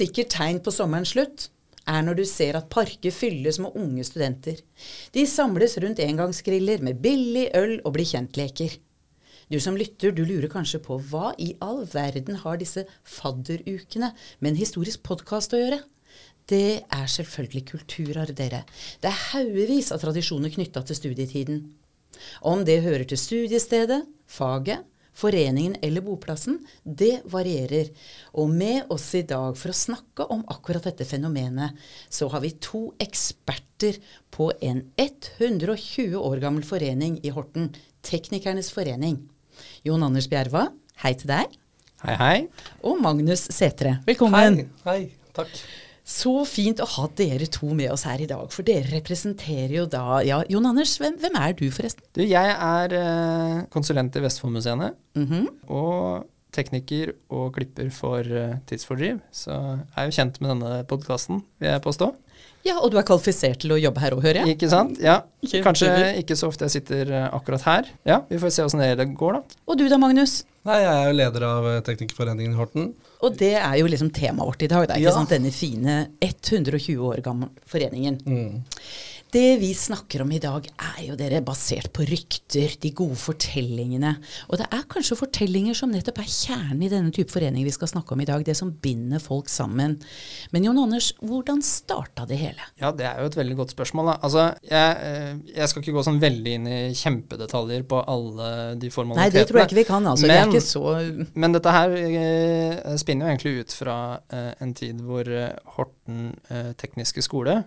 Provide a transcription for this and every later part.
Sikkert tegn på sommerens slutt er når du ser at parker fylles med unge studenter. De samles rundt engangsgriller med billig øl og bli kjent-leker. Du som lytter, du lurer kanskje på hva i all verden har disse fadderukene med en historisk podkast å gjøre? Det er selvfølgelig kulturarv, dere. Det er haugevis av tradisjoner knytta til studietiden. Om det hører til studiestedet, faget, foreningen eller boplassen, det varierer. Og med oss i dag for å snakke om akkurat dette fenomenet, så har vi to eksperter på en 120 år gammel forening i Horten, Teknikernes forening. Jon Anders Bjerva, hei til deg. Hei, hei. Og Magnus Setre, velkommen. Hei, takk. Så fint å ha dere to med oss her i dag, for dere representerer jo da Ja, Jon Anders, hvem, hvem er du forresten? Du, jeg er eh, konsulent i Vestfoldmuseene. Mhm. Og tekniker og klipper for eh, Tidsfordriv. Så jeg er jo kjent med denne podkasten, vil jeg påstå. Ja, og du er kvalifisert til å jobbe her òg, hører jeg. Ikke sant? Ja. Kanskje ikke så ofte jeg sitter eh, akkurat her. Ja, Vi får se åssen det går, da. Og du da, Magnus? Nei, jeg er jo leder av eh, Teknikerforeningen i Horten. Og det er jo liksom temaet vårt i dag. Er ikke Ja. sant? Denne fine 120 år gamle foreningen. Mm. Det vi snakker om i dag, er jo dere basert på rykter, de gode fortellingene. Og det er kanskje fortellinger som nettopp er kjernen i denne type forening vi skal snakke om i dag. Det som binder folk sammen. Men Jon Anders, hvordan starta det hele? Ja, det er jo et veldig godt spørsmål. Da. Altså, jeg, eh, jeg skal ikke gå sånn veldig inn i kjempedetaljer på alle de formalitetene. Nei, det tror jeg ikke vi kan. altså. det er Men- ikke så Men dette her eh, spinner jo egentlig ut fra eh, en tid hvor Horten tekniske skole,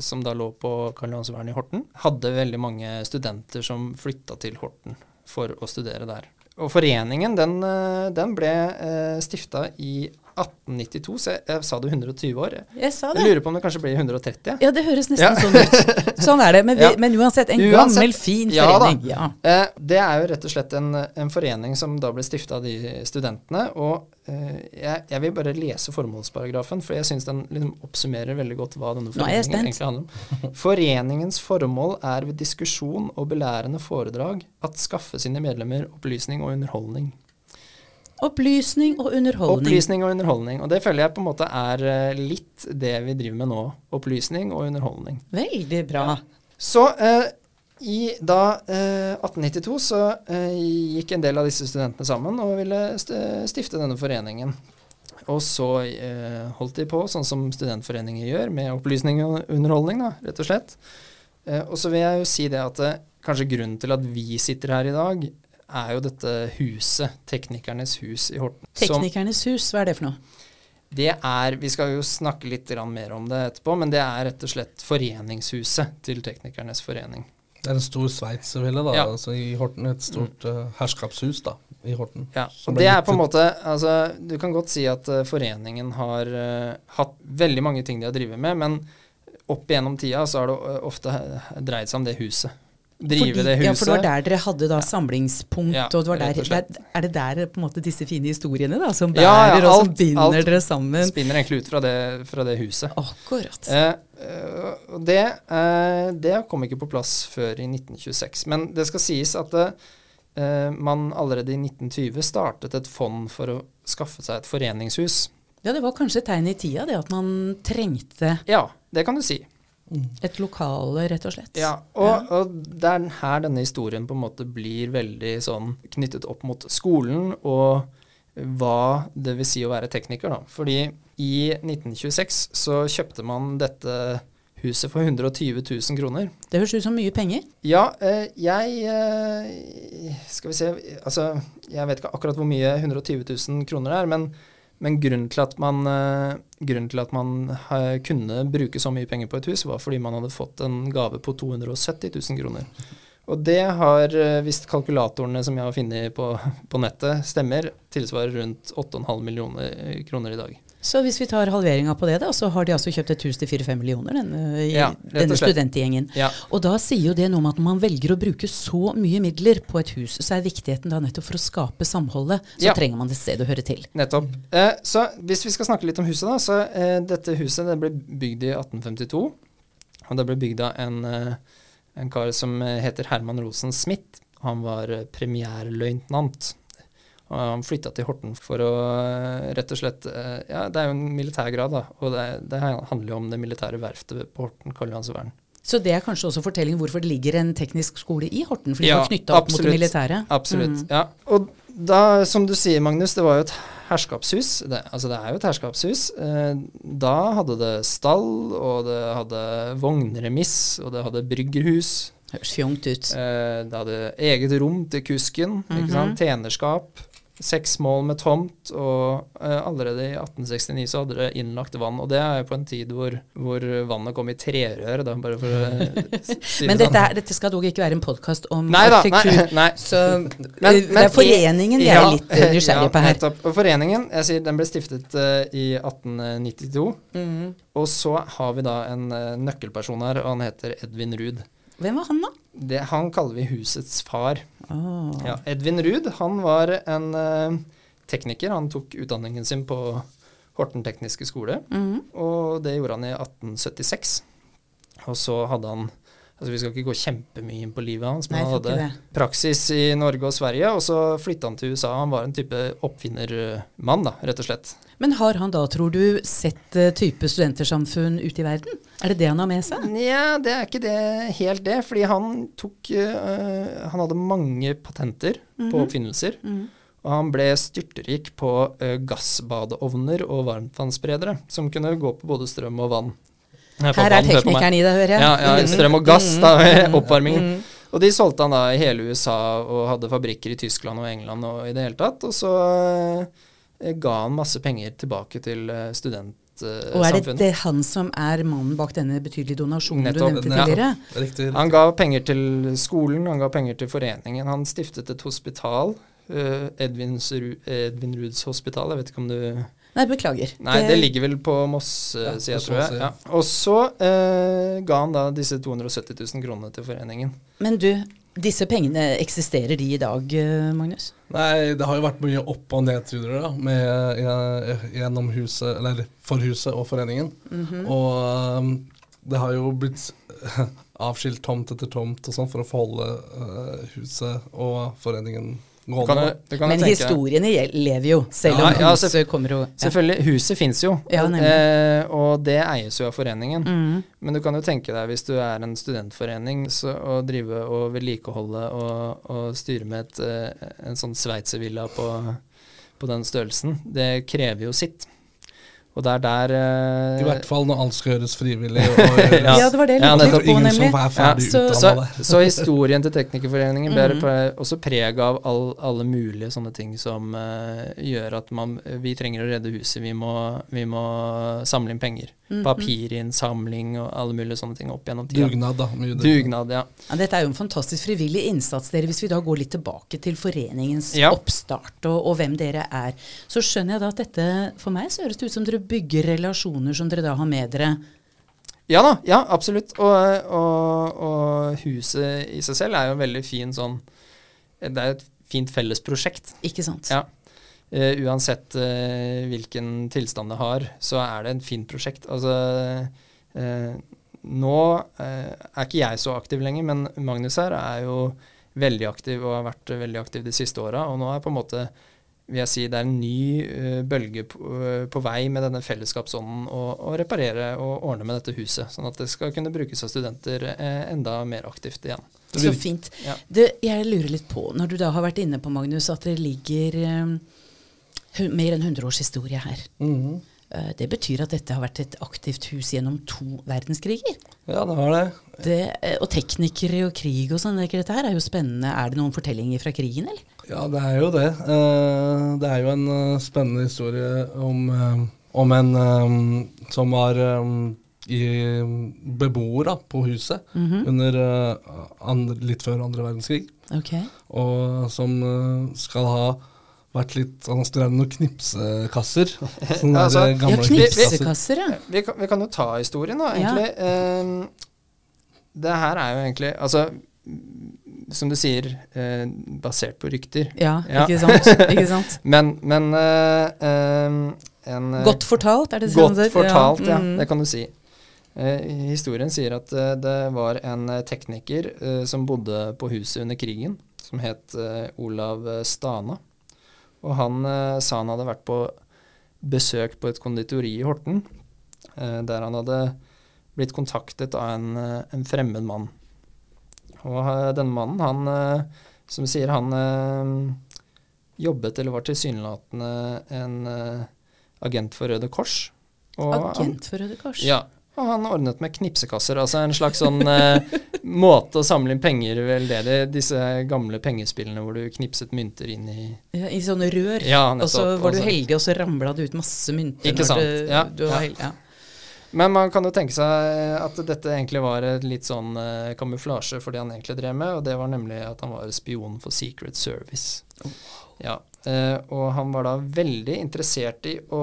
som da lå på Karl Johansvern i Horten, hadde veldig mange studenter som flytta til Horten for å studere der. Og foreningen den, eh, den ble eh, stifta i 1892, så jeg, jeg sa det 120 år. Jeg, sa det. jeg lurer på om det kanskje blir 130? Ja, det høres nesten Ja. sånn ut. Sånn er det. Men, vi, Ja. men uansett, en Uansett- gammel, fin Ja da. forening. Ja. Eh, det er jo rett og slett en, en forening som da ble stifta av de studentene. Og eh, jeg, jeg vil bare lese formålsparagrafen, for jeg syns den liksom oppsummerer veldig godt hva denne foreningen egentlig handler om. Foreningens formål er ved diskusjon og belærende foredrag at skaffe sine medlemmer opplysning og underholdning. Opplysning og underholdning. Opplysning og underholdning. Og det føler jeg på en måte er eh, litt det vi driver med nå. Opplysning og underholdning. Veldig bra. Så eh, i da eh, 1892 så eh, gikk en del av disse studentene sammen og ville stifte denne foreningen. Og så eh, holdt de på sånn som studentforeninger gjør, med opplysning og underholdning, da, rett og slett. Eh, og så vil jeg jo si det at kanskje grunnen til at vi sitter her i dag, er jo dette huset, Teknikernes hus i Horten. som- Teknikernes hus, hva er det for noe? det er, Vi skal jo snakke litt mer om det etterpå, men det er rett og slett foreningshuset til Teknikernes forening. Det er en stor sveitserville, da. Ja. Altså, I Horten et stort uh, herskapshus, da. I Horten. Ja, og det er på en måte altså, Du kan godt si at uh, foreningen har uh, hatt veldig mange ting de har drevet med, men opp igjennom tida så har det ofte dreid seg om det huset. Drive Fordi- det huset. Ja, for det var der dere hadde da samlingspunkt, Ja, og det var der, der, er det der på en måte disse fine historiene da, som Ja, ja, bærer og som binder alt dere sammen? Spinner egentlig ut fra det, fra det huset. Akkurat. Eh, eh, det, eh, det kom ikke på plass før i 1926. Men det skal sies at eh, man allerede i 1920 startet et fond for å skaffe seg et foreningshus. Ja, det var kanskje et tegn i tida, det at man trengte Ja, det kan du si. Et lokale, rett og slett. Ja, og, og det er her denne historien på en måte blir veldig sånn knyttet opp mot skolen og hva det vil si å være tekniker, da. Fordi i 1926 så kjøpte man dette huset for 120 000 kroner. Det høres ut som mye penger. Ja, eh, jeg eh, Skal vi se Altså, jeg vet ikke akkurat hvor mye 120 000 kroner er, men, men grunnen til at man, eh, grunnen til at man eh, kunne bruke så mye penger på et hus, var fordi man hadde fått en gave på 270 000 kroner. Og det har, eh, hvis kalkulatorene som jeg har funnet på, på nettet stemmer, tilsvarer rundt 8,5 millioner kroner i dag. Så hvis vi tar halveringa på det, da, så har de altså kjøpt et hus til 4-5 millioner, denne, i- Ja, denne studentgjengen. Ja. Og da sier jo det noe om at når man velger å bruke så mye midler på et hus, så er viktigheten da nettopp for å skape samholdet, så Ja. trenger man et sted å høre til. Nettopp. Eh, så hvis vi skal snakke litt om huset, da, så eh, dette huset det ble bygd i 1852. Og det ble bygd av en, eh, en kar som eh, heter Herman Rosen Smith. Han var eh, premierløytnant. Og han flytta til Horten for å eh, rett og slett eh, Ja, det er jo en militærgrad, da. Og det, det handler jo om det militære verftet på Horten, Karljohansvern. Så det er kanskje også fortelling hvorfor det ligger en teknisk skole i Horten, Fordi Ja, var knytta opp mot det absolutt. militære. Absolutt. ja. Og da, som du sier, Magnus, det var jo et herskapshus. Det, altså det er jo et herskapshus. Eh, da hadde det stall, og det hadde vognremiss, og det hadde bryggerhus. Høres fjongt ut. Eh, det hadde eget rom til kusken, ikke sant? tjenerskap. Seks mål med tomt, og eh, allerede i 1869 så hadde det innlagt vann. Og det er jo på en tid hvor, hvor vannet kom i trerør, da, bare for å eh, si Men det dette, sånn. er, dette skal dog ikke være en podkast om Nei da, arkitektur. nei. Så Men- det er foreningen vi er litt nysgjerrige ja, på her. Nettopp. Og foreningen jeg sier, den ble stiftet uh, i 1892. Mhm. Og så har vi da en uh, nøkkelperson her, og han heter Edvin Ruud. Hvem var han, da? Det, han kaller vi husets far. Oh. Ja, Edvin Ruud han var en eh, tekniker. Han tok utdanningen sin på Horten tekniske skole, Mhm. og det gjorde han i 1876. Og så hadde han Altså Vi skal ikke gå kjempemye inn på livet hans, men Nei, han hadde praksis i Norge og Sverige, og så flytta han til USA. Han var en type oppfinnermann, da, rett og slett. Men har han da, tror du, sett eh, type studentersamfunn ute i verden? Er det det han har med seg? Nja, det er ikke det, helt det, fordi han tok uh, Han hadde mange patenter på oppfinnelser. Mhm. Og han ble styrterik på uh, gassbadeovner og varmtvannsspredere, som kunne gå på både strøm og vann. Her er teknikeren i det, hører jeg. Ja, ja, strøm og gass, da, oppvarmingen. Og de solgte han da i hele USA og hadde fabrikker i Tyskland og England og i det hele tatt. Og så eh, ga han masse penger tilbake til studentsamfunnet. Og er det, det han som er mannen bak denne betydelige donasjonen Nettopp. du nevnte Ja. riktig, Riktig. Han ga penger til skolen, han ga penger til foreningen. Han stiftet et hospital. eh, Edvin Ruuds hospital. Jeg vet ikke om du Nei, beklager. Nei, det ligger vel på Moss-sida, Ja, tror jeg. Ja. ja. Og så eh, ga han da disse 270 000 kronene til foreningen. Men du, disse pengene, eksisterer de i dag, eh, Magnus? Nei, det har jo vært mye opp- og nedturer da, med, eh, gjennom huset, eller for huset og foreningen. Mhm. Og um, det har jo blitt avskilt tomt etter tomt og sånn for å forholde holde eh, huset og foreningen gående. kan, da. kan Men tenke- historiene lever jo, selv Ja, om ja, huset kommer og ja. Selvfølgelig, huset fins jo, Ja, eh, og det eies jo av foreningen. Mm. Men du kan jo tenke deg, hvis du er en studentforening, så å drive og vedlikeholde og, og styre med et, eh, en sånn sveitservilla på, på den størrelsen, det krever jo sitt. Og det er der uh, I hvert fall når alt skal gjøres frivillig. Og, Ja. Ja, det var det jeg lurte på, ingen nemlig. som er Ja, så- så, så historien til Teknikerforeningen bærer Mhm. pre- også preg av all, alle mulige sånne ting som uh, gjør at man, vi trenger å redde huset. Vi må, vi må samle inn penger. Mhm. Papirinnsamling og alle mulige sånne ting opp gjennom tida. Dugnad, da. Mye dugnad. Dugnad, ja. Ja, dette er jo en fantastisk frivillig innsats, dere. Hvis vi da går litt tilbake til foreningens Ja. oppstart og, og hvem dere er, så skjønner jeg da at dette For meg så høres det ut som dere bygger relasjoner som dere da har med dere. Ja da, ja, absolutt. Og, og, og huset i seg selv er jo veldig fin sånn Det er et fint fellesprosjekt. Ikke sant? Ja. Uh, uansett uh, hvilken tilstand det har, så er det et fint prosjekt. Altså uh, Nå er ikke jeg så aktiv lenger, men Magnus her er jo veldig aktiv og har vært veldig aktiv de siste åra. Og nå er på en måte vil jeg si det er en ny eh, bølge på, eh, på vei med denne fellesskapsånden å å reparere og ordne med dette huset, sånn at det skal kunne brukes av studenter eh, enda mer aktivt igjen. Så fint. Ja. Det, jeg lurer litt på, når du da har vært inne på, Magnus, at det ligger um, mer enn 100 års historie her. Mm -hmm. det betyr at dette har vært et aktivt hus gjennom to verdenskriger. Ja, det var det. Det, og teknikere og krig og sånn, er ikke dette her er jo spennende. Er det noen fortellinger fra krigen, eller? Ja, det er jo det. Eh, det er jo en eh, spennende historie om, eh, om en som var i beboer da, på huset under, eh, andre, litt før andre verdenskrig. Ok. Og som skal ha vært litt Han har med noen knipsekasser. Sånne Ja, altså, gamle Ja, knipsekasser, ja. Vi kan, vi kan jo ta historien, da, egentlig. Ja. det her er jo egentlig Altså, som du sier, eh, basert på rykter. Ja, Ja. ikke sant? Ikke sant? Men, men eh, en eh, Godt fortalt, er det Godt sånn det- fortalt, ja. mm. Det kan du si. Eh, historien sier at eh, det var en eh, tekniker som bodde på huset under krigen, som het Olav Stana. Og han sa han hadde vært på besøk på et konditori i Horten, der han hadde blitt kontaktet av en, en fremmed mann. Og eh, denne mannen, han, eh, som sier, han eh, jobbet, eller var tilsynelatende en agent for Røde Kors. Og Agent for Røde Kors. ja. Og han ordnet med knipsekasser, altså en slags sånn måte å samle inn penger Veldedig. Disse gamle pengespillene hvor du knipset mynter inn i Ja, I sånne rør. Ja, og så var du Altså. heldig, og så ramla det ut masse mynter. Ikke sant, Du, ja, Du var ja. heldig, ja. Men man kan jo tenke seg at dette egentlig var et litt sånn uh, kamuflasje for det han egentlig drev med, og det var nemlig at han var spion for Secret Service. Ja, uh, og han var da veldig interessert i å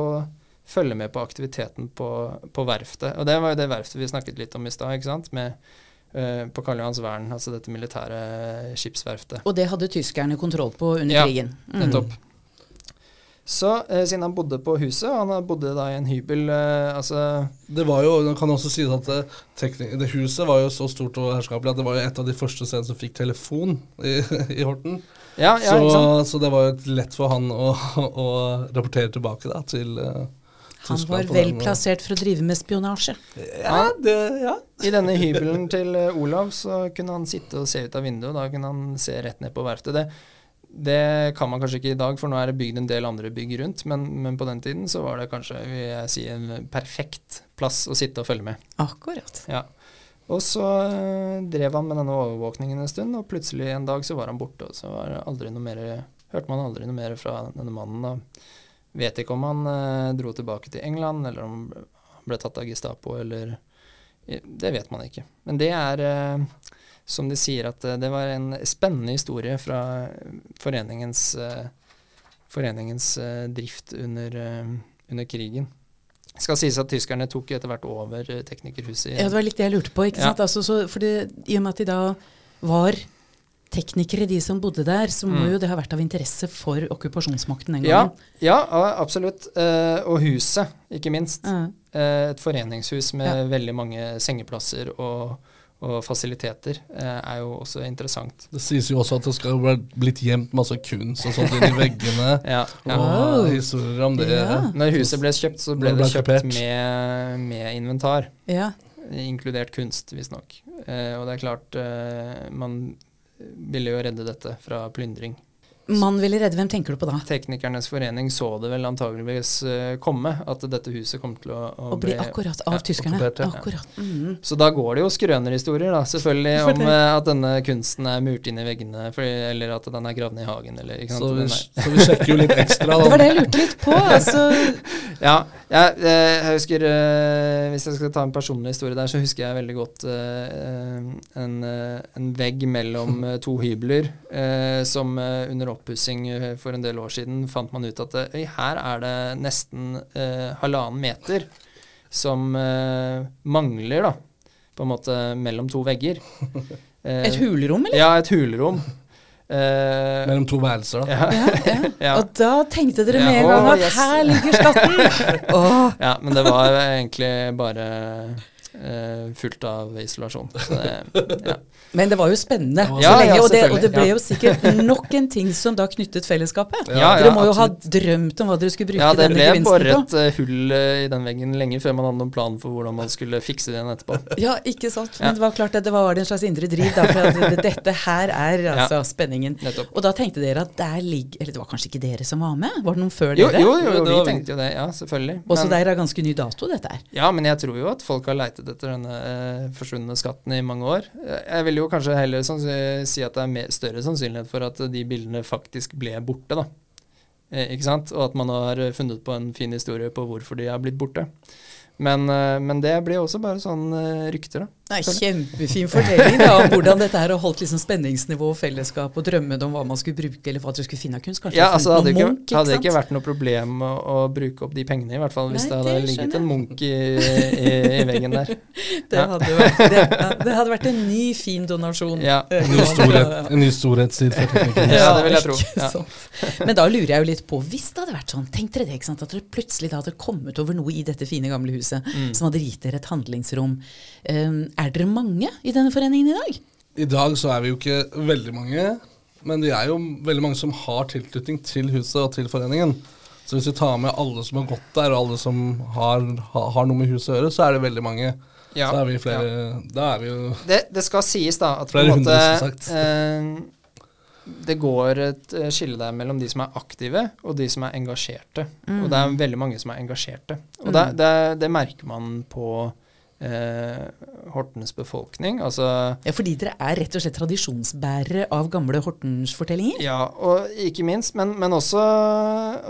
følge med på aktiviteten på, på verftet. Og det var jo det verftet vi snakket litt om i stad, ikke sant, med uh, på Karl Johans Vern, altså dette militære skipsverftet. Og det hadde tyskerne kontroll på under Ja, krigen. Mm. Nettopp. Så eh, siden han bodde på huset, og han bodde da i en hybel eh, altså Det var jo, man kan også si at det, det huset var jo så stort og herskapelig at det var jo et av de første stedene som fikk telefon i, i Horten. Ja, ja, så, så det var jo lett for han å, å rapportere tilbake da, til eh, Han var vel den, plassert for å drive med spionasje. Ja, det, ja. I denne hybelen til eh, Olav så kunne han sitte og se ut av vinduet, da kunne han se rett ned på verftet. Det, det kan man kanskje ikke i dag, for nå er det bygd en del andre bygg rundt, men, men på den tiden så var det kanskje, vil jeg si, en perfekt plass å sitte og følge med. Akkurat. Ja. Og så eh, drev han med denne overvåkningen en stund, og plutselig en dag så var han borte, og så mer, hørte man aldri noe mer fra denne mannen. da. Vet ikke om han eh, dro tilbake til England, eller om han ble tatt av Gestapo, eller Det vet man ikke. Men det er, eh, som de sier, at eh, det var en spennende historie fra foreningens, eh, foreningens eh, drift under, under krigen. Det skal sies at tyskerne tok etter hvert over teknikerhuset. Ja, det var litt det jeg lurte på. ikke Ja. sant? Altså, så, fordi, I og med at de da var teknikere, de som bodde der, så må Mm. jo det ha vært av interesse for okkupasjonsmakten den gangen. ja, ja, absolutt. Eh, og huset, ikke minst. Mm. Eh, et foreningshus med Ja. veldig mange sengeplasser og, og fasiliteter eh, er jo også interessant. Det sies jo også at det skal ha blitt gjemt masse kunst og sånt inni veggene. Ja, ja. Wow. historier om det. Ja. Når huset ble kjøpt, så ble det det ble kjøpt med, med inventar. Ja. Inkludert kunst, visstnok. Eh, og det er klart, eh, man ville jo redde dette fra plyndring. Man ville redde Hvem tenker du på da? Teknikernes forening så det vel antageligvis eh, komme, at dette huset kom til å, å Å bli akkurat av ja, tyskerne. okkupert, ja. Akkurat. Mhm. Så da går det jo skrønerhistorier, da, selvfølgelig, om eh, at denne kunsten er murt inn i veggene, for, eller at den er gravd ned i hagen, eller ikke sant. Så vi, så vi sjekker jo litt ekstra. Det var det jeg lurte litt på. altså. Ja, jeg, eh, jeg husker Hvis jeg skal ta en personlig historie der, så husker jeg veldig godt en, en vegg mellom to hybler som under under oppussing eh, for en del år siden fant man ut at øy, her er det nesten eh, halvannen meter som eh, mangler, da. På en måte mellom to vegger. Eh, Et hulrom, eller? Ja, et hulrom. Eh, Mellom to værelser, da. ja, Ja, ja. Og da tenkte dere Ja, med en gang at yes. her ligger skatten! oh. Ja, men det var egentlig bare eh, fullt av isolasjon. Så det, ja. Men det var jo spennende. Ja, så ja, lenge, og, det, og det ble ja. jo sikkert nok en ting som da knyttet fellesskapet. Ja, ja, dere må jo absolutt. ha drømt om hva dere skulle bruke ja, det denne ble gevinsten på. boret eh, hull eh, i den veggen lenge før man hadde noen plan for hvordan man skulle fikse det igjen etterpå. Ja, ikke sant. Ja. Men det var klart at det var en slags indre driv. Da, for at dette her er altså spenningen. Nettopp. Og da tenkte dere at der ligger Eller det var kanskje ikke dere som var med? Var det noen før Jo, dere? jo, jo, Jo, det vi vi. tenkte jo det. Ja, selvfølgelig. Også Men- der er ganske ny dato, dette her. Ja, men jeg tror jo at folk har leitet etter denne eh, forsvunne skatten i mange år. Jeg vil jo kanskje heller si at det er mer, større sannsynlighet for at de bildene faktisk ble borte, da. Eh, ikke sant? Og at man har funnet på en fin historie på hvorfor de har blitt borte. Men, eh, men det blir også bare sånn eh, rykter, da. Er Kjempefin fortelling da, om hvordan dette her har holdt liksom spenningsnivå og fellesskap og drømmene om hva man skulle bruke, eller hva dere skulle finne av kunst. Kanskje Ja, altså Det hadde, ikke, munk, ikke hadde ikke vært noe problem å, å bruke opp de pengene, i hvert fall hvis Nei, det hadde det ligget en munk Munch i, i, i veggen der. Det hadde, vært, det, ja, det hadde vært en ny, fin donasjon. Ja. Eh, En ny, storhet, en ny storhetstid for teknikken. Ja, det vil jeg tro. Ja. Men da lurer jeg jo litt på, hvis det hadde vært sånn, tenk dere det, ikke sant, at dere plutselig da hadde kommet over noe i dette fine, gamle huset Mm. som hadde gitt dere et handlingsrom. Um, er dere mange i denne foreningen i dag? I dag så er vi jo ikke veldig mange, men det er jo veldig mange som har tilknytning til huset og til foreningen. Så hvis vi tar med alle som har gått der, og alle som har, har, har noe med huset å gjøre, så er det veldig mange. Ja. Så er vi flere Da er vi jo Det, det skal sies, da, at på en måte hundre, eh, Det går et eh, skille der mellom de som er aktive, og de som er engasjerte. Og det er veldig mange som er engasjerte. Og det, det, det merker man på Hortens befolkning. Altså Ja, Fordi dere er rett og slett tradisjonsbærere av gamle Hortens-fortellinger? Ja, og ikke minst, men, men også,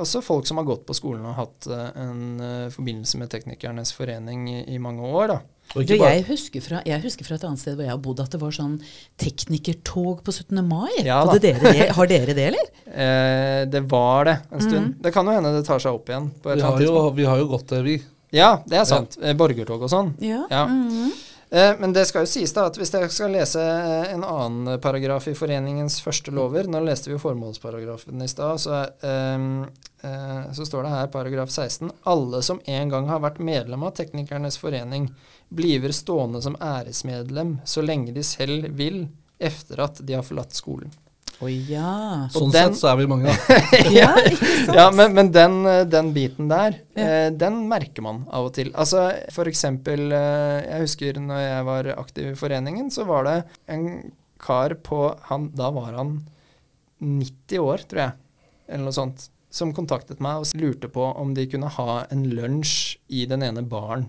også folk som har gått på skolen og hatt eh, en eh, forbindelse med Teknikernes forening i, i mange år. da. Du, jeg, husker fra, jeg husker fra et annet sted hvor jeg har bodd at det var sånn teknikertog på 17. mai. Ja da. dere det, har dere det, eller? Eh, det var det en stund. Det kan jo hende det tar seg opp igjen. på et vi, har jo, vi har jo gått det, vi. Ja, det er sant. Ja. Borgertog og sånn. Ja. Ja. mhm. Eh, men det skal jo sies da at hvis jeg skal lese eh, en annen paragraf i foreningens første lover Nå leste vi jo formålsparagrafen i stad, så, eh, eh, så står det her paragraf 16 Alle som en gang har vært medlem av Teknikernes forening, bliver stående som æresmedlem så lenge de selv vil, efter at de har forlatt skolen. Å ja. Sånn den- sett så er vi mange, da. ja. Ikke sant? Ja, men, men den, eh, den biten der, Ja. eh, den merker man av og til. Altså for eksempel, eh, jeg husker når jeg var aktiv i foreningen, så var det en kar på han, Da var han 90 år, tror jeg, eller noe sånt, som kontaktet meg og lurte på om de kunne ha en lunsj i den ene baren.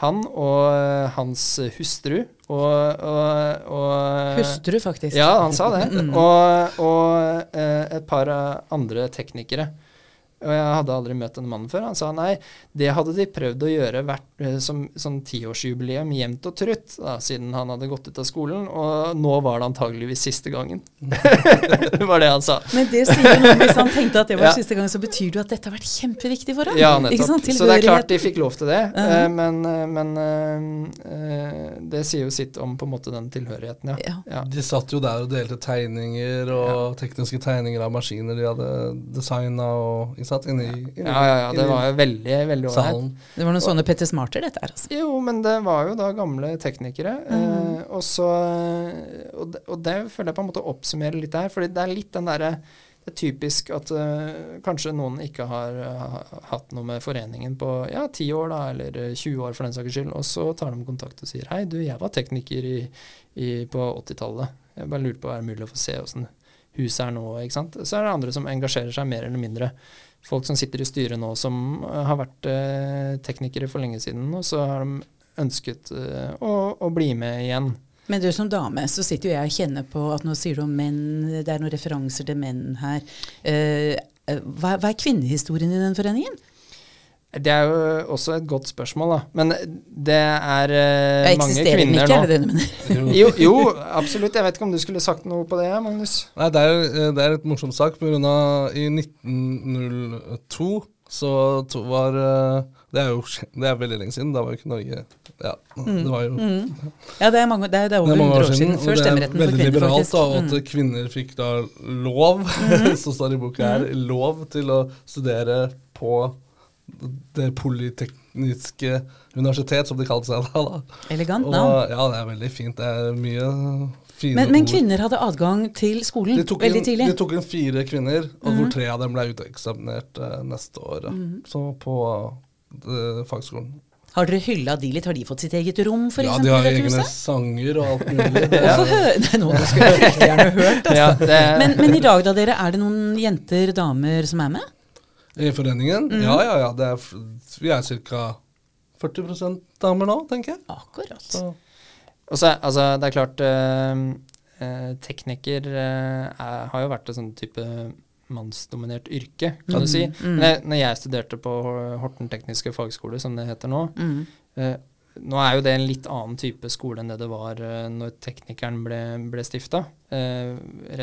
Han og eh, hans hustru og, og, og Hustru, faktisk. ja, han sa det. Mm. Og, og eh, et par andre teknikere. Og jeg hadde aldri møtt denne mannen før. Han sa nei, det hadde de prøvd å gjøre hvert, som, som sånn tiårsjubileum jevnt og trutt, da, siden han hadde gått ut av skolen. Og nå var det antageligvis siste gangen. det var det han sa. Men det sier noe hvis han tenkte at det var Ja. siste gang, så betyr det jo at dette har vært kjempeviktig for ham. Ja, nettopp. Så det er klart de fikk lov til det. uh -huh. Men, eh, men eh, eh, det sier jo sitt om på en måte den tilhørigheten, ja. Ja. ja. De satt jo der og delte tegninger og tekniske tegninger av maskiner de hadde designa og ikke sant, i inni, Ja, ja, ja. Det var jo veldig, veldig ålreit. Det var noen sånne Petter Smarter, dette her. altså. Jo, men det var jo da gamle teknikere. Eh, og så og, det- og det føler jeg på en måte oppsummerer litt der. fordi det er litt den derre Det er typisk at uh, kanskje noen ikke har uh, hatt noe med foreningen på ja, 10 år, da, eller eh, 20 år for den saks skyld, og så tar de kontakt og sier hei, du, jeg var tekniker i, i, på 80-tallet. Jeg bare lurte på er det mulig å få se åssen huset er nå, ikke sant. Så er det andre som engasjerer seg mer eller mindre. Folk som sitter i styret nå som eh, har vært eh, teknikere for lenge siden, og så har de ønsket eh, å, å bli med igjen. Men du som dame, så sitter jo jeg og kjenner på at nå sier du om menn, det er noen referanser til menn her. Hva, hva er kvinnehistorien i den foreningen? Det er jo også et godt spørsmål, da. Men det er uh, mange kvinner ikke, er nå. det det du mener? Jo, jo, absolutt. Jeg vet ikke om du skulle sagt noe på det, Magnus? Nei, det er, eh, det er et morsomt sak, på grunn av i 1902 så to, var eh, Det er jo det er veldig lenge siden. Da var jo ikke Norge Ja, det var jo Mm. Ja, det er, mange, det er, det er over er 100 år siden, Før det er stemmeretten for veldig kvinner, liberalt faktisk. da, og at Mm. kvinner fikk da lov, som står i boka her, lov til å studere på det polytekniske universitet, som de kalte seg da. da. Elegant Og, navn. ja, det er veldig fint. Det er mye fine Men, men kvinner hadde adgang til skolen veldig inn, tidlig. de tok inn fire kvinner, og -hmm. hvor tre av dem ble uteksaminert eh, neste år. Mm -hmm. Så på eh, fagskolen. Har dere hylla de litt? Har de fått sitt eget rom, for Ja, de har egne sanger og alt mulig. Det er, Nei, nå skulle jeg gjerne hørt, altså. Ja, det, Men, men i dag, da, dere, er det noen jenter, damer, som er med? I foreningen? Mm. Ja, ja, ja. Det er, vi er ca. 40 damer nå, tenker jeg. Akkurat. Så, Og så er- altså, det er klart eh, eh, Tekniker eh, har jo vært et sånn type mannsdominert yrke, kan du si. mm. Når jeg studerte på Horten tekniske fagskole, som det heter nå Mm. eh, Nå er jo det en litt annen type skole enn det det var eh, når teknikeren ble, ble stifta. Eh,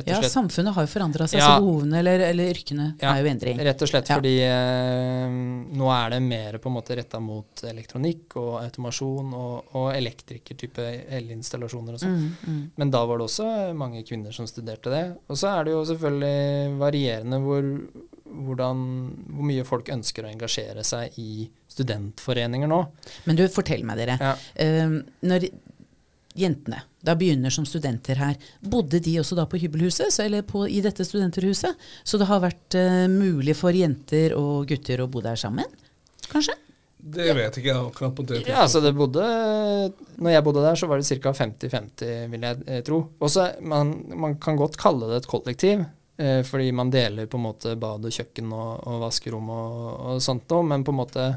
Ja, samfunnet har jo forandra seg, Ja. så behovene eller, eller yrkene Ja. er jo endring. Rett og slett Ja. fordi eh, nå er det mer på en måte retta mot elektronikk og automasjon og, og elektrikertype elinstallasjoner og sånn. Mm, mm. Men da var det også mange kvinner som studerte det. Og så er det jo selvfølgelig varierende hvor, hvordan, hvor mye folk ønsker å engasjere seg i studentforeninger nå. Men du, fortell meg dere. Ja. Uh, når jentene da begynner som studenter her, bodde de også da på hybelhuset, så, eller på, i dette studenterhuset? Så det har vært uh, mulig for jenter og gutter å bo der sammen? Kanskje? Det vet ikke jeg akkurat på det Ja, altså det bodde Når jeg bodde der, så var det ca. 50-50, vil jeg eh, tro. Også, man, man kan godt kalle det et kollektiv, eh, fordi man deler på en måte bad og kjøkken og, og vaskerom og, og sånt noe, men på en måte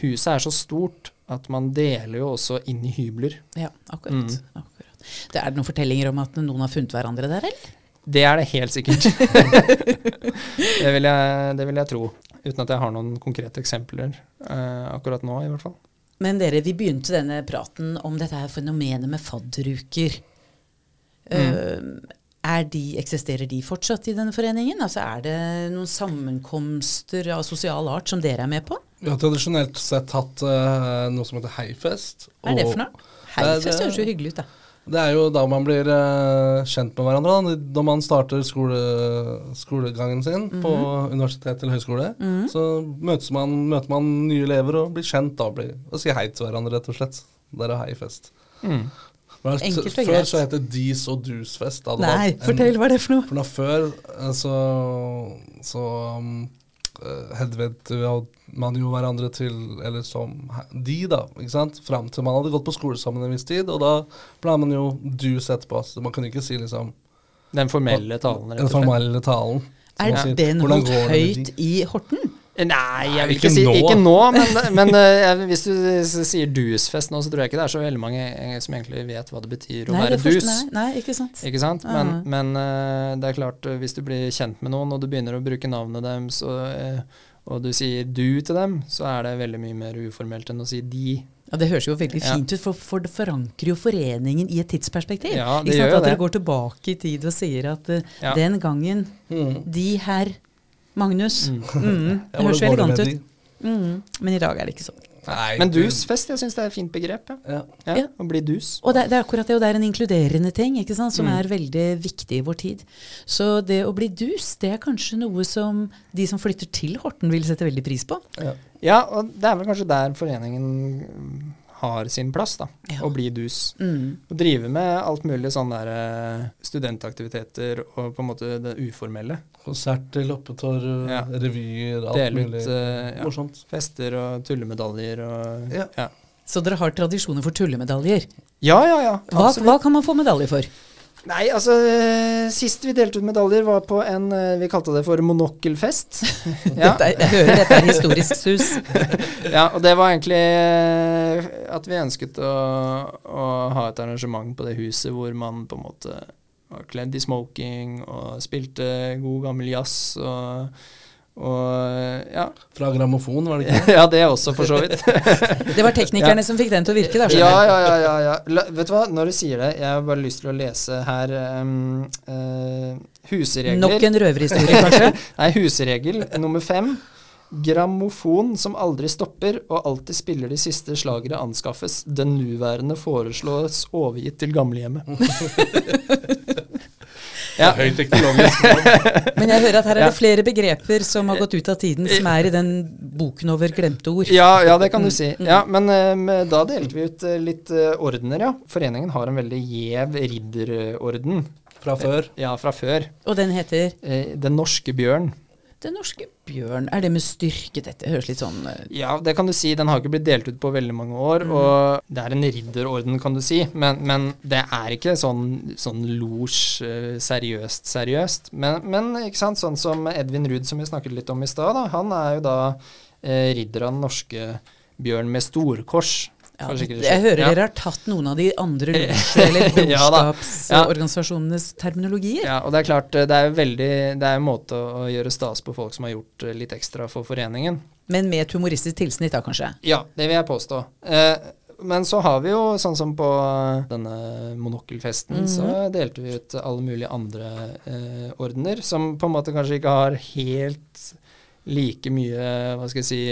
Huset er så stort at man deler jo også inn i hybler. Ja, akkurat. Mm. akkurat. Det er det noen fortellinger om at noen har funnet hverandre der, eller? Det er det helt sikkert. det, vil jeg, det vil jeg tro. Uten at jeg har noen konkrete eksempler eh, akkurat nå, i hvert fall. Men dere, vi begynte denne praten om dette her fenomenet med fadderuker. Mm. er de, eksisterer de fortsatt i denne foreningen? Altså Er det noen sammenkomster av sosial art som dere er med på? Vi har tradisjonelt sett hatt uh, noe som heter Heifest. Hva er det for noe? Heifest høres jo hyggelig ut, da. Det er jo da man blir uh, kjent med hverandre, da. når man starter skole, skolegangen sin på universitet eller høyskole. Så møtes man, møter man nye elever og blir kjent da, blir, og sier hei til hverandre, rett og slett. Der er Heifest. Mm. Men Enkelt og Før greit. så het det Dis og Dus-fest. da Nei, en- fortell hva det er for noe? For da før eh, så, så um, eh, man jo hverandre til Eller som de, da. ikke sant? Fram til man hadde gått på skole sammen en viss tid. Og da ble man jo dus etterpå. Så man kunne ikke si liksom Den formelle talen, rett og slett. formelle talen. Er den det noe høyt de? i Horten? Nei, jeg vil ikke ikke si nå. Ikke nå, men, men eh, jeg- hvis du sier dus-fest nå, så tror jeg ikke det er så veldig mange eh, som egentlig vet hva det betyr å Nei, være dus. Nei, nei, ikke sant. Ikke sant? Men, Ja. men eh, det er klart, hvis du blir kjent med noen, og du begynner å bruke navnet deres, og, og du sier du til dem, så er det veldig mye mer uformelt enn å si de. Ja, Det høres jo veldig Ja. fint ut, for, for det forankrer jo foreningen i et tidsperspektiv. Ja, det gjør jo At dere går tilbake i tid og sier at uh, Ja. den gangen Mm. de herr Magnus mm. Ja, Det høres jo elegant ut. Mm. Men i dag er det ikke sånn. Nei, Men dusfest, jeg syns det er et fint begrep. Ja. Ja. Ja. Å bli dus. Og det, det er akkurat det, og det er en inkluderende ting ikke sant, som Mm. er veldig viktig i vår tid. Så det å bli dus, det er kanskje noe som de som flytter til Horten vil sette veldig pris på. Ja. Ja, og det er vel kanskje der foreningen mm, har sin plass, da. Ja. og bli dus. Mm. Og drive med alt mulig sånn der eh, studentaktiviteter og på en måte det uformelle. Konserter, loppetorv, Ja. revyer, alt Dele ut mulig. eh, ja, Morsomt. fester og tullemedaljer og Ja. ja. Så dere har tradisjoner for tullemedaljer. Ja, ja, ja. Hva, hva kan man få medalje for? Nei, altså eh, Sist vi delte ut medaljer, var på en eh, Vi kalte det for monokkelfest. ja. Dette er, jeg hører dette er historisk sus. ja, og det var egentlig eh, at vi ønsket å, å ha et arrangement på det huset hvor man på en måte var kledd i smoking og spilte god gammel jazz og, og ja. Fra grammofon, var det ikke? ja, det også, for så vidt. Det var teknikerne som fikk den til å virke, da. Ja, ja, ja. ja, ja. La, vet du hva, når du sier det, jeg har bare lyst til å lese her um, uh, husregler. Nok en røverhistorie, kanskje? Nei, husregel nummer fem. Grammofon som aldri stopper og alltid spiller de siste slagere anskaffes. Den nuværende foreslås overgitt til gamlehjemmet. Ja. Høyt teknologisk. Men jeg hører at her er det flere begreper som har gått ut av tiden, som er i den boken over glemte ord. Ja, ja, det kan du si. Ja, men uh, da delte vi ut eh, litt uh, ordener, ja. Foreningen har en veldig gjev ridderorden. Fra før. Ja, fra før. Og den heter Eh, Den norske bjørn. Den norske bjørn. Er det med styrke? Dette høres litt sånn eh, Ja, det kan du si. Den har ikke blitt delt ut på veldig mange år. Og det er en ridderorden, kan du si. Men, men det er ikke sånn, sånn losj eh, seriøst, seriøst. Men, men ikke sant, sånn som Edvin Ruud, som vi snakket litt om i stad, han er jo da eh, ridder av den norske bjørn med storkors. Ja, jeg hører dere har tatt noen av de andre lunsj- eller Ja brorskapsorganisasjonenes terminologier. Ja, og det er klart, eh, det er veldig Det er en måte å gjøre stas på folk som har gjort eh, litt ekstra for foreningen. Men med et humoristisk tilsnitt, da kanskje. Ja, det vil jeg påstå. Eh, men så har vi jo, sånn som på eh, denne monokkelfesten, så delte vi ut alle mulige andre eh, ordener, som på en måte kanskje ikke har helt like mye, hva skal jeg si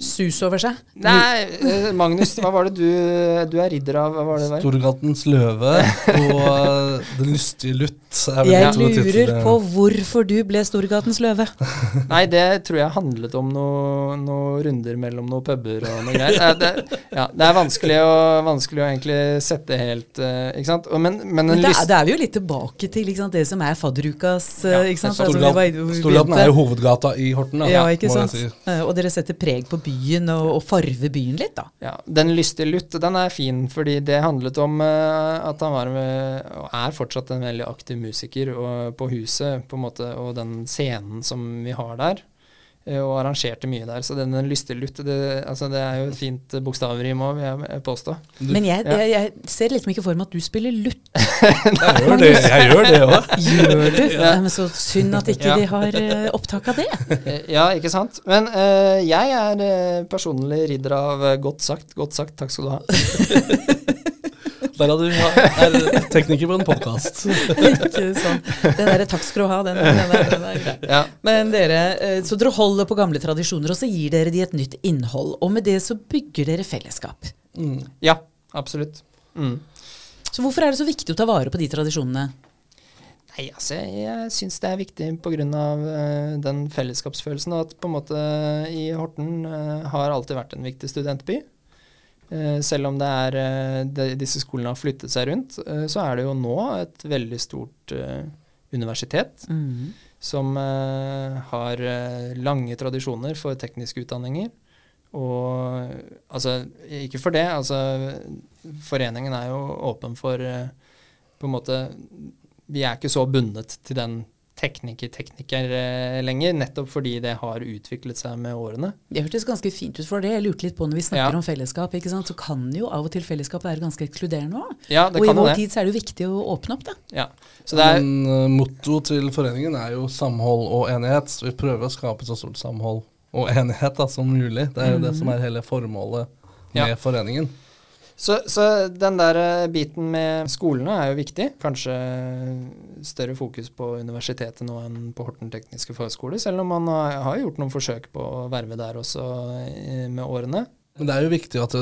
Sus over seg. Nei, Magnus, hva var det du Du er ridder av, hva var det der? Storgatens løve og eh, Den lystige lutt. Jeg lurer på hvorfor du ble Storgatens løve. Nei, det tror jeg handlet om noen noe runder mellom noen puber og noe greier. Det, ja, det er vanskelig å, vanskelig å egentlig sette helt eh, Ikke sant? Men, men Men da, lyst... da er vi jo litt tilbake til ikke sant, det som er fadderukas Ja, eh. Altså, var- vi Storgaten er jo hovedgata i Horten, da, Ja, ikke sant. si. Og dere setter preg på byen og, og farve byen litt, da. Ja, Den lystige lutt, den er fin, fordi det handlet om eh, at han var og er fortsatt en veldig aktiv musiker på huset, på en måte, og den scenen som vi har der. Eh, Og arrangerte mye der. Så den, den lystige lutt, det, altså det er jo et fint bokstavrim òg, vil jeg påstå. Men jeg, jeg, jeg ser liksom ikke for meg at du spiller lutt. Jeg gjør det, jeg gjør det òg. Gjør du? Ja. men så synd at ikke Ja. de har eh, opptak av det. Eh, Ja, ikke sant? Men uh, jeg er personlig ridder av godt sagt, godt sagt, takk skal du ha. Der hadde vi er tekniker på en podkast. ikke sant. Den derre 'takk skal du ha', den, den, er, den er grei. Ja. Men dere, eh, Så dere holder på gamle tradisjoner, og så gir dere de et nytt innhold. Og med det så bygger dere fellesskap. ja, absolutt. Mm. Så hvorfor er det så viktig å ta vare på de tradisjonene? Nei, altså, jeg, jeg syns det er viktig pga. Uh, den fellesskapsfølelsen. At på en måte i Horten uh, har alltid vært en viktig studentby. Eh, selv om det er, eh, de, disse skolene har flyttet seg rundt, eh, så er det jo nå et veldig stort universitet universitet som har lange tradisjoner for tekniske utdanninger. Og altså, ikke for det, altså Foreningen er jo åpen for på en måte Vi er ikke så bundet til den tekniker-tekniker eh, lenger, nettopp fordi det har utviklet seg med årene. Det hørtes ganske fint ut for det. Jeg lurte litt på når vi snakker Ja. om fellesskap, ikke sant? så kan jo av og til fellesskap være ganske ekskluderende òg. Ja, Og i vår det. tid så er det jo viktig å åpne opp, da. Ja. Så det er, Men uh, motto til foreningen er jo samhold og enighet. Så vi prøver å skape så stort samhold og enighet da, som mulig. Det er jo det som er hele formålet med Ja. foreningen. Så, så den der eh, biten med skolene er jo viktig. Kanskje større fokus på universitetet nå enn på Horten tekniske fagskole, selv om man har, gjort noen forsøk på å verve der også eh, med årene. Men det er jo viktig at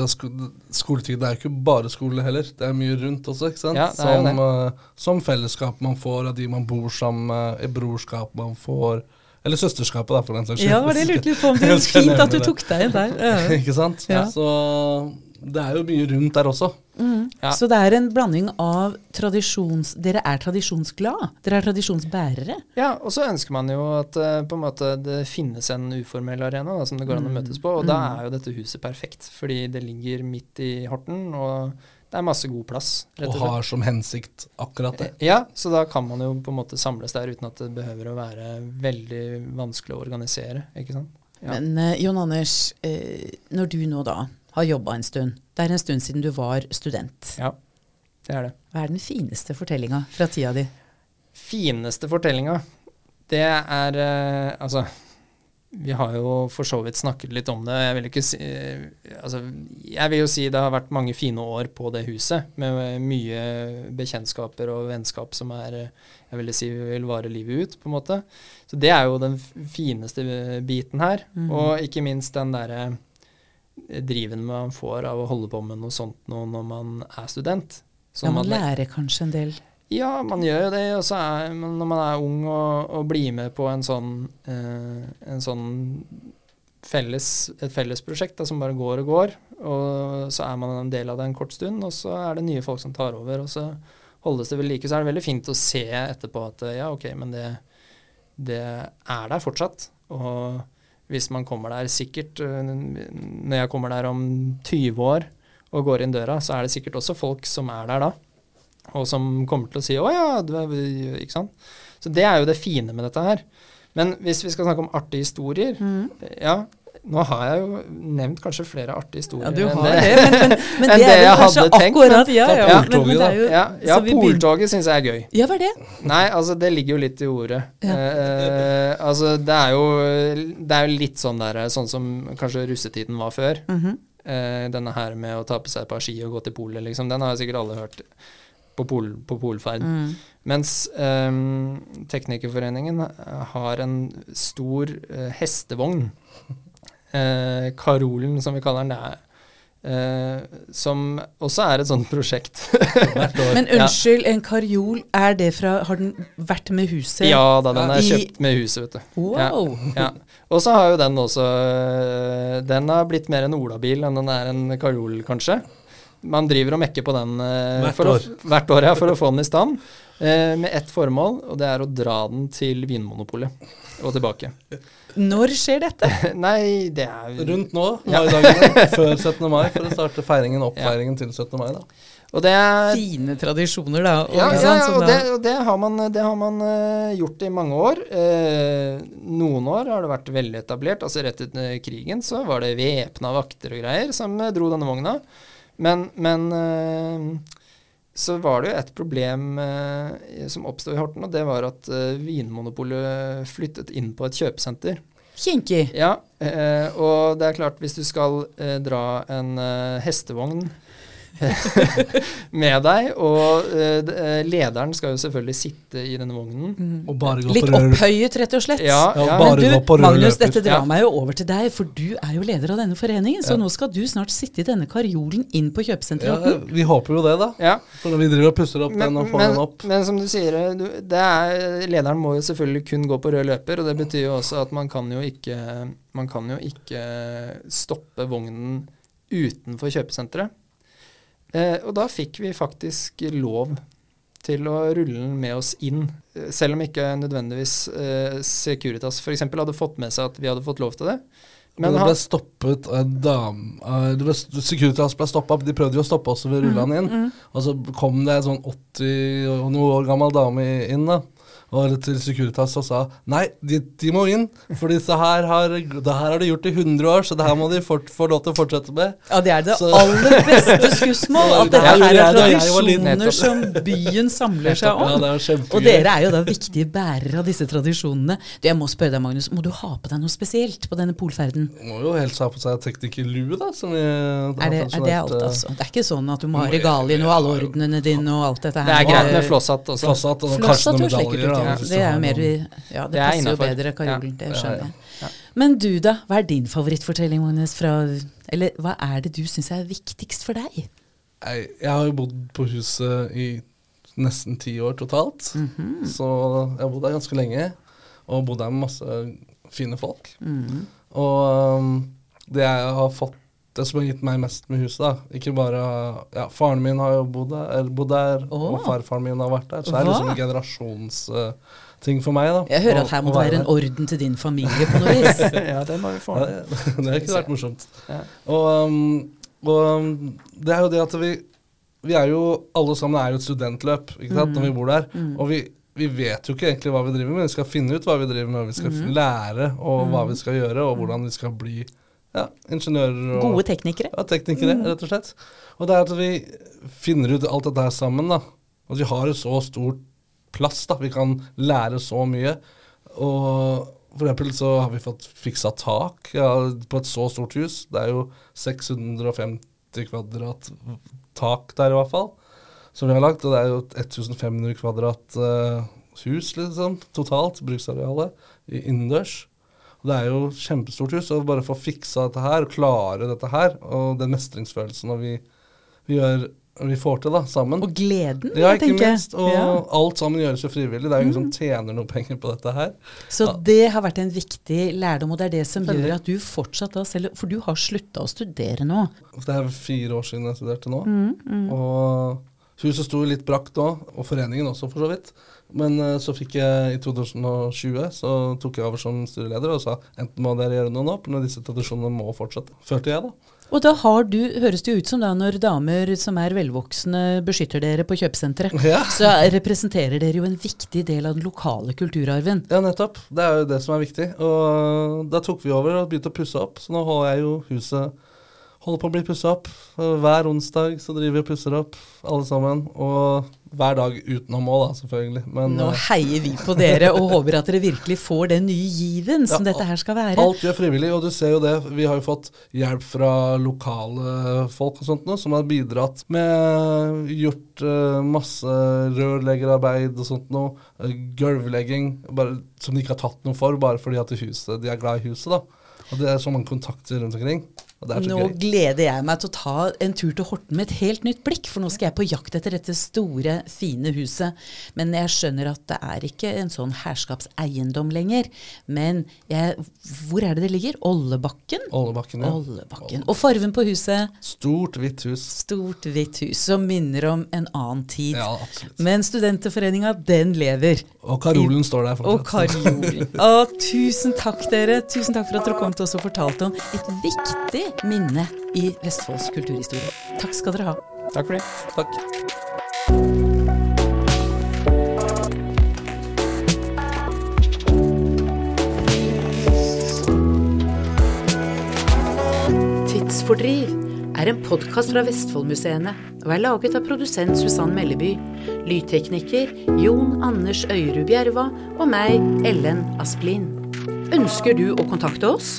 skoletid det er jo ikke bare skole heller. Det er mye rundt også, ikke sant? Ja, som, eh, som fellesskap man får av de man bor sammen med, i brorskap man får Eller søsterskapet, da, for den saks skyld. Ja, det lurte litt på om det er Fint at du tok deg inn der. Ja. ikke sant? Ja. Så det er jo mye rundt der også. Ja. Så det er en blanding av tradisjons... Dere er tradisjonsglad. Dere er tradisjonsbærere. Ja, og så ønsker man jo at eh, på en måte det finnes en uformell arena da, som det går an å møtes på, og da er jo dette huset perfekt, fordi det ligger midt i Horten, og det er masse god plass. rett Og og har som hensikt akkurat det. Ja, så da kan man jo på en måte samles der uten at det behøver å være veldig vanskelig å organisere, ikke sant? Ja. Men eh, Jon Anders, eh, når du nå da har jobba en stund, det er en stund siden du var student, Ja, det er det. hva er den fineste fortellinga fra tida di? Fineste fortellinga, det er eh, Altså, vi har jo for så vidt snakket litt om det. Jeg vil ikke si eh, Altså, jeg vil jo si det har vært mange fine år på det huset, med mye bekjentskaper og vennskap som er eh, Jeg ville si vil vare livet ut, på en måte. Så det er jo den fineste biten her. Og ikke minst den derre driven man får av å holde på med noe sånt nå når man er student. Så Ja, man man- lærer kanskje en del. ja, man gjør jo det. Og så er når man er ung og, og blir med på en sånn, eh, en sånn felles, et fellesprosjekt da, som bare går og går, og så er man en del av det en kort stund, og så er det nye folk som tar over, og så holdes det ved like. Så er det veldig fint å se etterpå at ja, ok, men det, det er der fortsatt. Og hvis man kommer der sikkert øh, Når jeg kommer der om 20 år og går inn døra, så er det sikkert også folk som er der da, og som kommer til å si 'Å ja, du er Ikke sant? Så det er jo det fine med dette her. Men hvis vi skal snakke om artige historier Ja, Nå har jeg jo nevnt kanskje flere artige historier Ja, enn det. det, men, men, men enn det det jeg hadde tenkt, akkurat ja, ja, poltoget, det jo, Ja, ja poltoget syns jeg er gøy. Ja, hva er det? Nei, altså det ligger jo litt i ordet. Ja. Eh, altså det er jo Det er jo litt sånn der Sånn som kanskje russetiden var før. Mhm. Eh, denne her med å ta på seg et par ski og gå til polet, liksom. Den har sikkert alle hørt på, pol, på polferd. Mm. Mens um, Teknikerforeningen har en stor uh, hestevogn. Eh, Karolen, som vi kaller den. Det er, eh, som også er et sånt prosjekt. Men unnskyld, en karjol, er det fra Har den vært med huset? ja da, den er kjøpt med huset, vet du. Wow. Ja. Og så har jo den også øh, Den har blitt mer en olabil enn den er en karjol, kanskje. Man driver og mekker på den eh, Hvert for å- år. hvert år ja, for å få den i stand. Eh, med ett formål, og det er å dra den til Vinmonopolet og tilbake. Når skjer dette? Nei, det er Rundt nå, Ja. dagene, før 17. mai, for å starte feiringen, oppfeiringen til 17. mai. da. Og det er Fine tradisjoner, da. og Ja, ja, ja og, det, og det har man, det har man eh, gjort i mange år. Eh, noen år har det vært veldig etablert. altså Rett etter krigen så var det væpna vakter og greier som eh, dro denne vogna. Men, men eh, så var det jo et problem eh, som oppsto i Horten, og det var at eh, Vinmonopolet flyttet inn på et kjøpesenter. Kinky. Ja, eh, og det er klart, hvis du skal eh, dra en eh, hestevogn med deg, og uh, lederen skal jo selvfølgelig sitte i denne vognen. Og bare gå Litt opphøyet, rett og slett. Ja, Ja, ja. bare Men gå du, på Magnus, dette drar Ja. meg jo over til deg, for du er jo leder av denne foreningen. Så Ja. nå skal du snart sitte i denne karjolen inn på Ja, vi håper jo det, da. ja. For når vi driver og pusser opp Men, den og får men, den opp men som du sier, du, det er, lederen må jo selvfølgelig kun gå på rød løper, og det betyr jo også at man kan jo ikke, man kan jo ikke stoppe vognen utenfor kjøpesenteret. Eh, og da fikk vi faktisk lov til å rulle den med oss inn, eh, selv om ikke nødvendigvis eh, Securitas f.eks. hadde fått med seg at vi hadde fått lov til det. Men Men det ble stoppet av en dame eh, Securitas ble stoppa. De prøvde jo å stoppe oss, ved rulla den inn. Og så kom det en sånn 80 og noe år gammel dame inn da og til Securitas og sa nei, de, de må inn, for disse her har, det her har de gjort i 100 år, så det her må de fort, få lov til å fortsette med. Ja, det er det Så- aller beste skussmål. At dette er her er tradisjoner som byen samler seg Ja, om. det kjempegøy. Og dere er jo da viktige bærere av disse tradisjonene. Du, jeg må spørre deg, Magnus, må du ha på deg noe spesielt på denne polferden? Må jo helst ha på seg teknikerlue, da. Som vi Er det, er det alt, eh, altså? Det er ikke sånn at du må ha regalien og alle ordnene dine og alt dette her? det er greit med flosshatt også. Flosshatt og kanskje noen medaljer. Ja. Det er jo mer Ja, det, Det er passer jo bedre, kajolen. Det skjønner ja, jeg. ja. Men du, da? Hva er din favorittfortelling, Magnus? Fra, eller hva er det du syns er viktigst for deg? Jeg, jeg har jo bodd på huset i nesten ti år totalt. Mhm. Så jeg har bodd der ganske lenge, og bodd der med masse fine folk. Mhm. Og um, det jeg har fått Det som har gitt meg mest med huset, da Ikke bare Ja, faren min har jo bodd der, eller bodd der oh. og farfaren min har vært der. Så det er liksom en generasjonsting for meg, da. Jeg hører å- at her må det være en orden til din familie på noe vis. ja, det må vi få. Ja, det, det har ikke vært morsomt. Ja. Og, um, og um, det er jo det at vi Vi er jo alle sammen er jo et studentløp ikke sant, når vi bor der. Og vi, vi vet jo ikke egentlig hva vi driver med, vi skal finne ut hva vi driver med. Vi skal mm. lære og hva vi skal gjøre, og hvordan vi skal bli ja, ingeniører og Gode teknikere. ja, teknikere, rett og slett. Og det er at vi finner ut alt dette her sammen. da. At vi har et så stort plass. da. Vi kan lære så mye. Og for eksempel så har vi fått fiksa tak ja, på et så stort hus. Det er jo 650 kvadrat tak der i hvert fall, som vi har lagt. Og det er jo 1500 kvadrat eh, hus, liksom, totalt, bruksarealet, i- innendørs. Og det er jo kjempestort hus, og bare få fiksa dette her, og klare dette her, og den mestringsfølelsen og vi, vi, gjør, vi får til da, sammen. Og gleden, ja, ikke tenker. minst. Og Ja. alt sammen gjøres jo frivillig. Det er jo ingen som tjener noe penger på dette her. Så det har vært en viktig lærdom, og det er det som Veldig. gjør at du fortsatt da, selv, For du har slutta å studere nå. Det er fire år siden jeg studerte nå. Mm, Og Huset sto litt brakt da, og foreningen også, for så vidt. Men eh, så fikk jeg i 2020, så tok jeg over som styreleder og sa enten må dere gjøre noe nå, men disse tradisjonene må fortsette. Følte jeg, da. Og da har du, høres det ut som da når damer som er velvoksne beskytter dere på kjøpesenteret, Ja. så representerer dere jo en viktig del av den lokale kulturarven. Ja, nettopp. Det er jo det som er viktig. Og da tok vi over og begynte å pusse opp. Så nå holder jeg jo huset holder på å bli pussa opp. Hver onsdag så driver vi og pusser opp, alle sammen. Og hver dag utenom òg, da, selvfølgelig. Men Nå eh, heier vi på dere og håper at dere virkelig får den nye given som Ja, dette her skal være. alt er frivillig, og du ser jo det. Vi har jo fått hjelp fra lokale folk og sånt nå, som har bidratt med gjort eh, masse rørleggerarbeid og sånt noe. eh, gulvlegging, bare, som de ikke har tatt noe for, bare fordi at huset, de er glad i huset, da. Og det er så mange kontakter rundt omkring. Nå gøy. gleder jeg meg til å ta en tur til Horten med et helt nytt blikk, for nå skal jeg på jakt etter dette store, fine huset. Men jeg skjønner at det er ikke en sånn herskapseiendom lenger. Men jeg, hvor er det det ligger? Ollebakken? Ollebakken, ja. Ollebakken. Og farven på huset? Stort, hvitt hus. Stort, hvitt hus som minner om en annen tid. Ja, absolutt. Men Studenterforeninga, den lever. Og Karolen står der Og Karolen. Å, tusen takk, dere. Tusen takk for at dere kom til oss og fortalte om et viktig minne i Vestfolds kulturhistorie. Takk skal dere ha. Takk for det. Takk. Tidsfordriv er en podkast fra Vestfoldmuseene og er laget av produsent Susann Melleby, lydtekniker Jon Anders Øyrud Bjerva og meg, Ellen Asplin. Ønsker du å kontakte oss?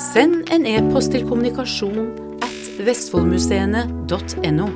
Send en e-post til kommunikasjon at vestfoldmuseene.no.